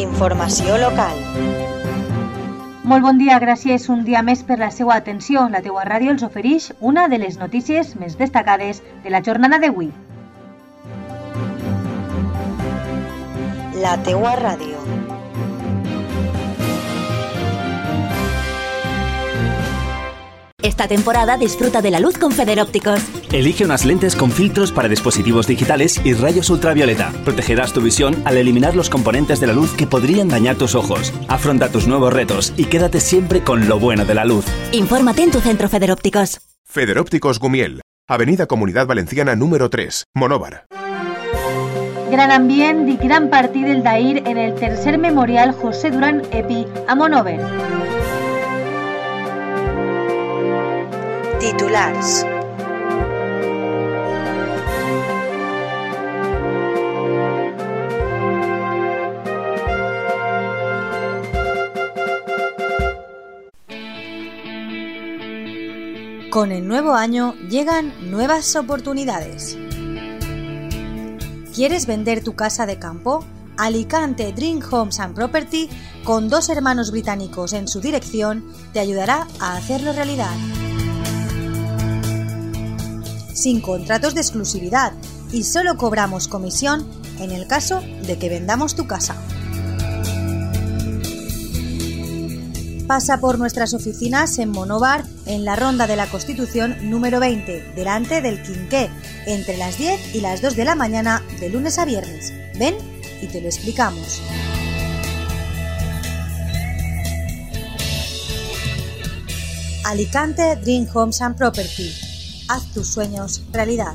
Informació local. Molt bon dia, gràcies un dia més per la seva atenció. La teua ràdio els ofereix una de les notícies més destacades de la jornada d'avui. La teua ràdio. Esta temporada disfruta de la luz con Federópticos. Elige unas lentes con filtros para dispositivos digitales y rayos ultravioleta. Protegerás tu visión al eliminar los componentes de la luz que podrían dañar tus ojos. Afronta tus nuevos retos y quédate siempre con lo bueno de la luz. Infórmate en tu centro Federópticos. Federópticos Gumiel, Avenida Comunidad Valenciana número 3, Monóvar. Gran ambient i gran partit del d'ahir en el tercer memorial José Durán Epi a Monover. Titulars. Con el nuevo año llegan nuevas oportunidades. ¿Quieres vender tu casa de campo? Alicante Dream Homes and Property, con dos hermanos británicos en su dirección, te ayudará a hacerlo realidad. Sin contratos de exclusividad y solo cobramos comisión en el caso de que vendamos tu casa. Pasa por nuestras oficinas en Monobar, en la Ronda de la Constitución número 20, delante del Quinqué, entre las 10 y las 2 de la mañana de lunes a viernes. Ven y te lo explicamos. Alicante Dream Homes and Property. Haz tus sueños realidad.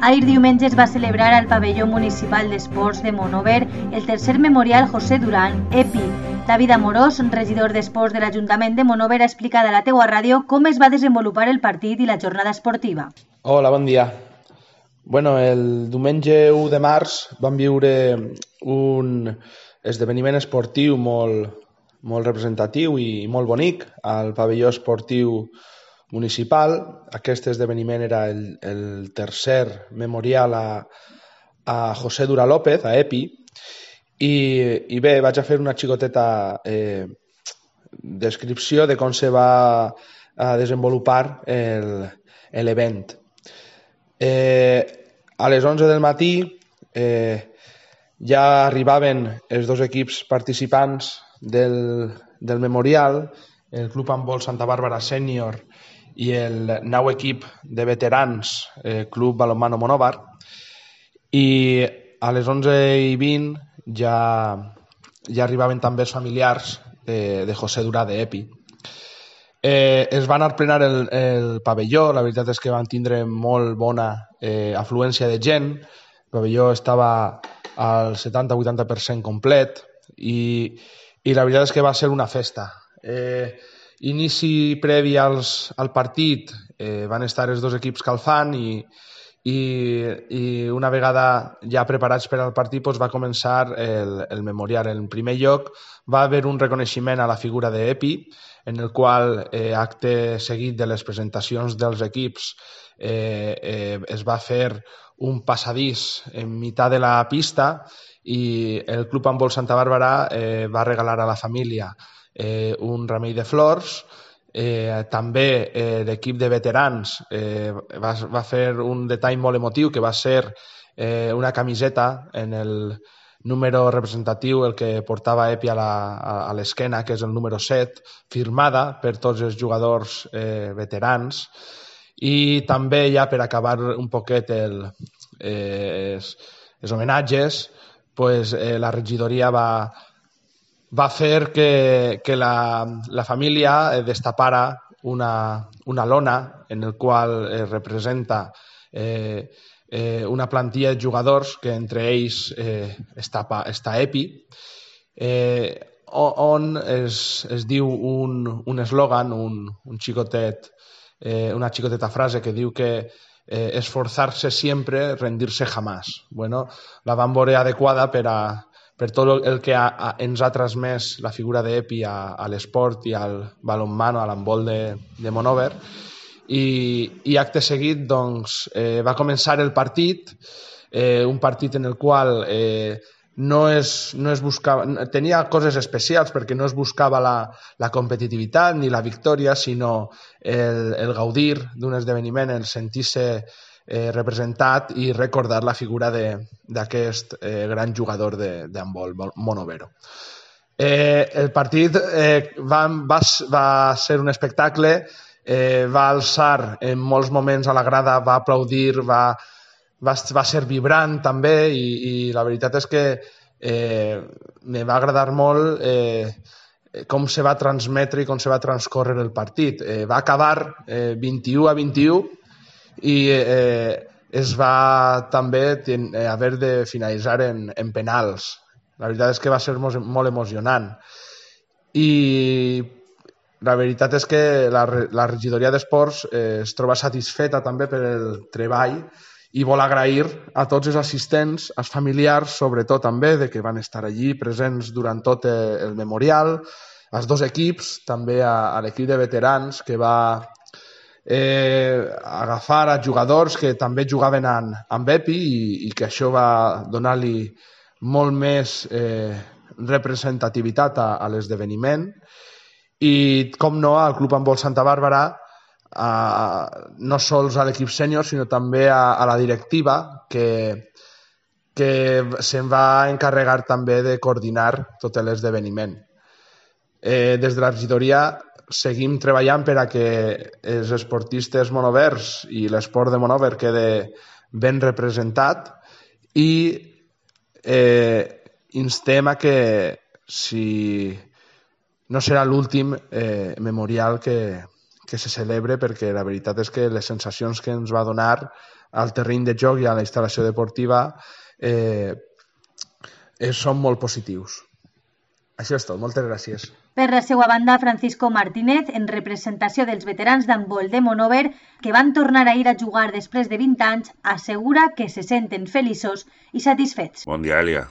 Ahir diumenge es va celebrar al pavelló municipal d'esports de Monover el tercer memorial José Durán, EPI. David Amorós, regidor d'esports de l'Ajuntament de Monover, ha explicat a la teua ràdio com es va desenvolupar el partit i la jornada esportiva. Hola, bon dia. Bueno, el diumenge 1 de març vam viure un esdeveniment esportiu molt, molt representatiu i molt bonic al pavelló esportiu municipal. Aquest esdeveniment era el, el tercer memorial a, a José Dura López, a EPI, i, i bé, vaig a fer una xicoteta eh, descripció de com se va a desenvolupar l'event. Eh, a les 11 del matí eh, ja arribaven els dos equips participants del, del memorial, el Club Handbol Santa Bàrbara Sènior i el nou equip de veterans, eh, Club Balonmano Monòvar, i a les 11 i 20 ja, ja arribaven també els familiars de, de José Durà de EPI. Eh, es va anar plenar el, el pavelló, la veritat és que van tindre molt bona eh, afluència de gent, el pavelló estava al 70-80% complet i, i la veritat és que va ser una festa. Eh, inici previ als, al partit eh, van estar els dos equips calfant i, i, i una vegada ja preparats per al partit doncs va començar el, el memorial. En primer lloc va haver un reconeixement a la figura d'Epi, en el qual eh, acte seguit de les presentacions dels equips eh, eh, es va fer un passadís en meitat de la pista i el Club Handbol Santa Bàrbara eh, va regalar a la família eh, un remei de flors, eh, també eh, l'equip de veterans eh, va, va fer un detall molt emotiu que va ser eh, una camiseta en el número representatiu, el que portava Epi a l'esquena, que és el número 7, firmada per tots els jugadors eh, veterans. I també, ja per acabar un poquet el, eh, els, els homenatges, pues, eh, la regidoria va, va fer que, que la, la família eh, destapara una, una lona en el qual es representa eh, eh, una plantilla de jugadors que entre ells eh, està, està EPI, eh, on es, es diu un, un eslògan, un, un xicotet, eh, una xicoteta frase que diu que eh, esforzarse siempre, rendirse jamás. Bueno, la van veure adequada per a, per tot el que ha, ha, ens ha transmès la figura d'Epi a, a l'esport i al balonmano, a l'handbol de, de Monover. i, i acte seguit doncs, eh, va començar el partit, eh, un partit en el qual eh, no es, no es buscava, tenia coses especials perquè no es buscava la, la competitivitat ni la victòria, sinó el, el gaudir d'un esdeveniment, el sentir-se eh, representat i recordar la figura d'aquest eh, gran jugador d'handbol, Monovero. Eh, el partit eh, va, va, va ser un espectacle, eh, va alçar en molts moments a la grada, va aplaudir, va, va, va ser vibrant també i, i la veritat és que eh, me va agradar molt eh, com se va transmetre i com se va transcorrer el partit. Eh, va acabar eh, 21 a 21 i eh, es va també ten, eh, haver de finalitzar en, en penals. La veritat és que va ser molt emocionant. I la veritat és que la, la regidoria d'esports eh, es troba satisfeta també per el treball i vol agrair a tots els assistents, als familiars, sobretot també, de que van estar allí presents durant tot el memorial, als dos equips, també a, a l'equip de veterans que va eh, agafar a jugadors que també jugaven en, amb EPI i, i que això va donar-li molt més eh, representativitat a, a l'esdeveniment. I, com no, al Club Handbol Santa Bàrbara a, no sols a l'equip sènior, sinó també a, a la directiva, que, que se'n va encarregar també de coordinar tot l'esdeveniment. Eh, des de la regidoria seguim treballant per a que els esportistes monovers i l'esport de monover quede ben representat i eh, instem a que si no serà l'últim eh, memorial que, que se celebre perquè la veritat és que les sensacions que ens va donar al terreny de joc i a la instal·lació deportiva eh, són molt positius. Això és tot. Moltes gràcies. Per la seva banda, Francisco Martínez, en representació dels veterans d'handbol de Monover, que van tornar a ir a jugar després de 20 anys, assegura que se senten feliços i satisfets. Bon dia, Elia.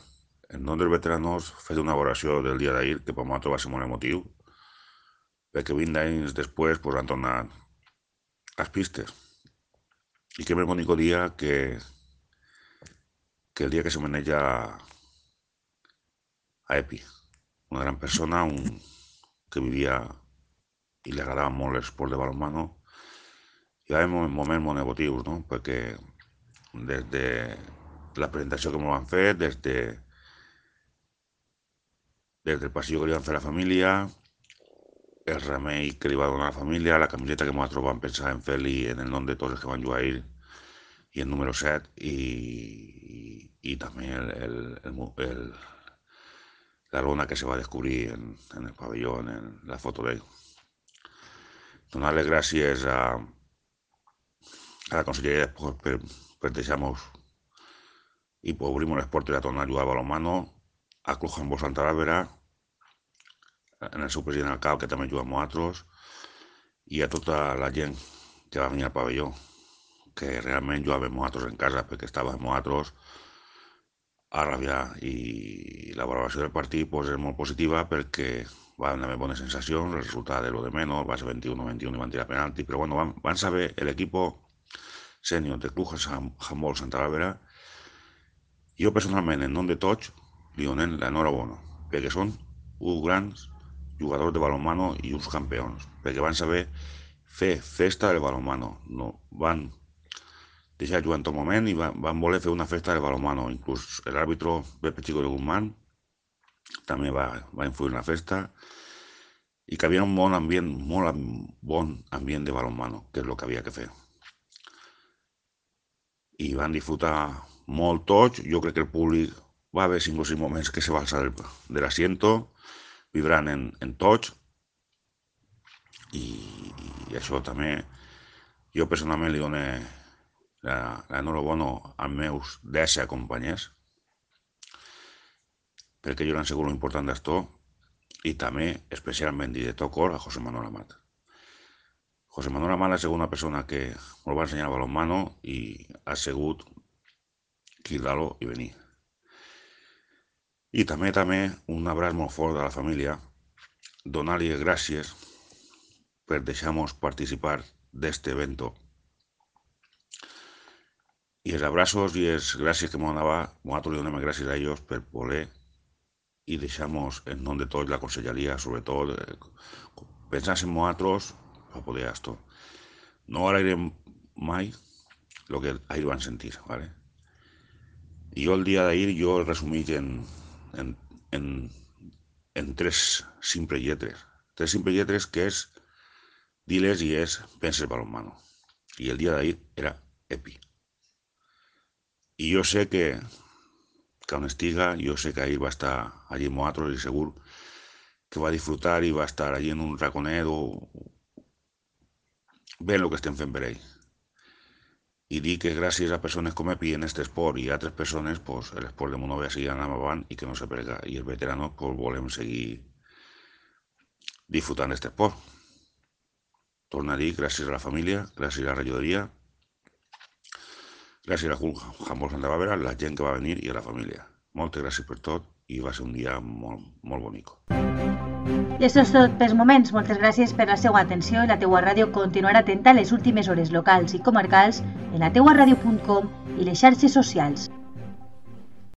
En nom dels veteranos, fet una valoració del dia d'ahir, que per nosaltres va ser molt emotiu, perquè 20 anys després pues, han tornat les pistes. I que més bonic dia que, que el dia que se maneja a Epi, una gran persona, un, que vivia i li agradava molt l'esport de balonmano. Hi va haver moments molt no? perquè des de la presentació que m'ho van fer, des de des del passillo que li van fer a la família, el remei que li va donar la família, la camiseta que nosaltres vam pensar en fer-li en el nom de tots els que van jugar ahir i el número 7 i, i, i el, el, el, el, la lona que se va descobrir en, en el pavelló, en la foto d'ell. Donar les gràcies a, a la Conselleria d'Esports per, per deixar-nos i obrir les portes a tornar a jugar a balonmano, a Handball Santa Bàrbara, en el seu president Cal, que també juga amb nosaltres, i a tota la gent que va venir al pavelló, que realment jugava amb nosaltres en casa perquè estava amb nosaltres a rabiar i la valoració del partit pues, és molt positiva perquè van haver bones sensacions, el resultat de lo de menys, va ser 21-21 i van tirar penalti, però bueno, van, van saber l'equip sènior de Club Handball Santa Bàrbara. Jo personalment, en nom de tots, li donem l'enhorabona, perquè són uns grans jugadors de balonmano i uns campions, perquè van saber fer festa del balonmano. No, van deixar jugar en tot moment i van, van voler fer una festa del balonmano. Inclús l'àrbitro Pepe Chico de Guzmán també va, va influir en la festa i que havia un bon ambient, molt bon ambient de balonmano, que és el que havia que fer. I van disfrutar molt tots, jo crec que el públic va haver cinc o sis moments que se va alçar de l'asiento, vibrant en, en tots i, i això també jo personalment li dono l'enhorabona als meus 10 companys perquè jo han sigut l'important d'esto i també especialment i de tot cor a José Manuel Amat. José Manuel Amat ha sigut una persona que m'ho va ensenyar a balonmano i ha sigut cridar-lo i venir. I també també un abraç molt fort a la família, donar-li gràcies per deixar-nos participar este evento. Y els abrazos y es gracias que me mandaba, nosotros le donem gracias a ellos por voler y dejamos en nombre de todos la conselleria, sobre todo, eh, pensás en nosotros para poder esto. No alegren mai lo que ahí van a sentir, ¿vale? Y yo el día de ir, yo resumí en, en, en, en tres simples lletres. Tres simples lletres que es diles y es penses balonmano. Y el día de ir era EPI. Y yo sé que, que aún estiga, yo sé que ahí va estar allí en Moatros y seguro que va disfrutar y va estar allí en un raconet o ven lo que estén fent per ell. I dic que gràcies a persones com Epi en este esport i altres persones, pues, l'esport de Monovea sigui anant avant i que no se prega. I els veteranos pues, volem seguir disfrutant d'aquest esport. Torna a dir gràcies a la família, gràcies a la regidoria, gràcies a Humboldt Santa Bàrbara, la gent que va venir i a la família. Moltes gràcies per tot i va ser un dia molt, molt bonic. I això és tot pels moments. Moltes gràcies per la seva atenció i la teua ràdio continuarà atenta a les últimes hores locals i comarcals en la teua ràdio.com i les xarxes socials.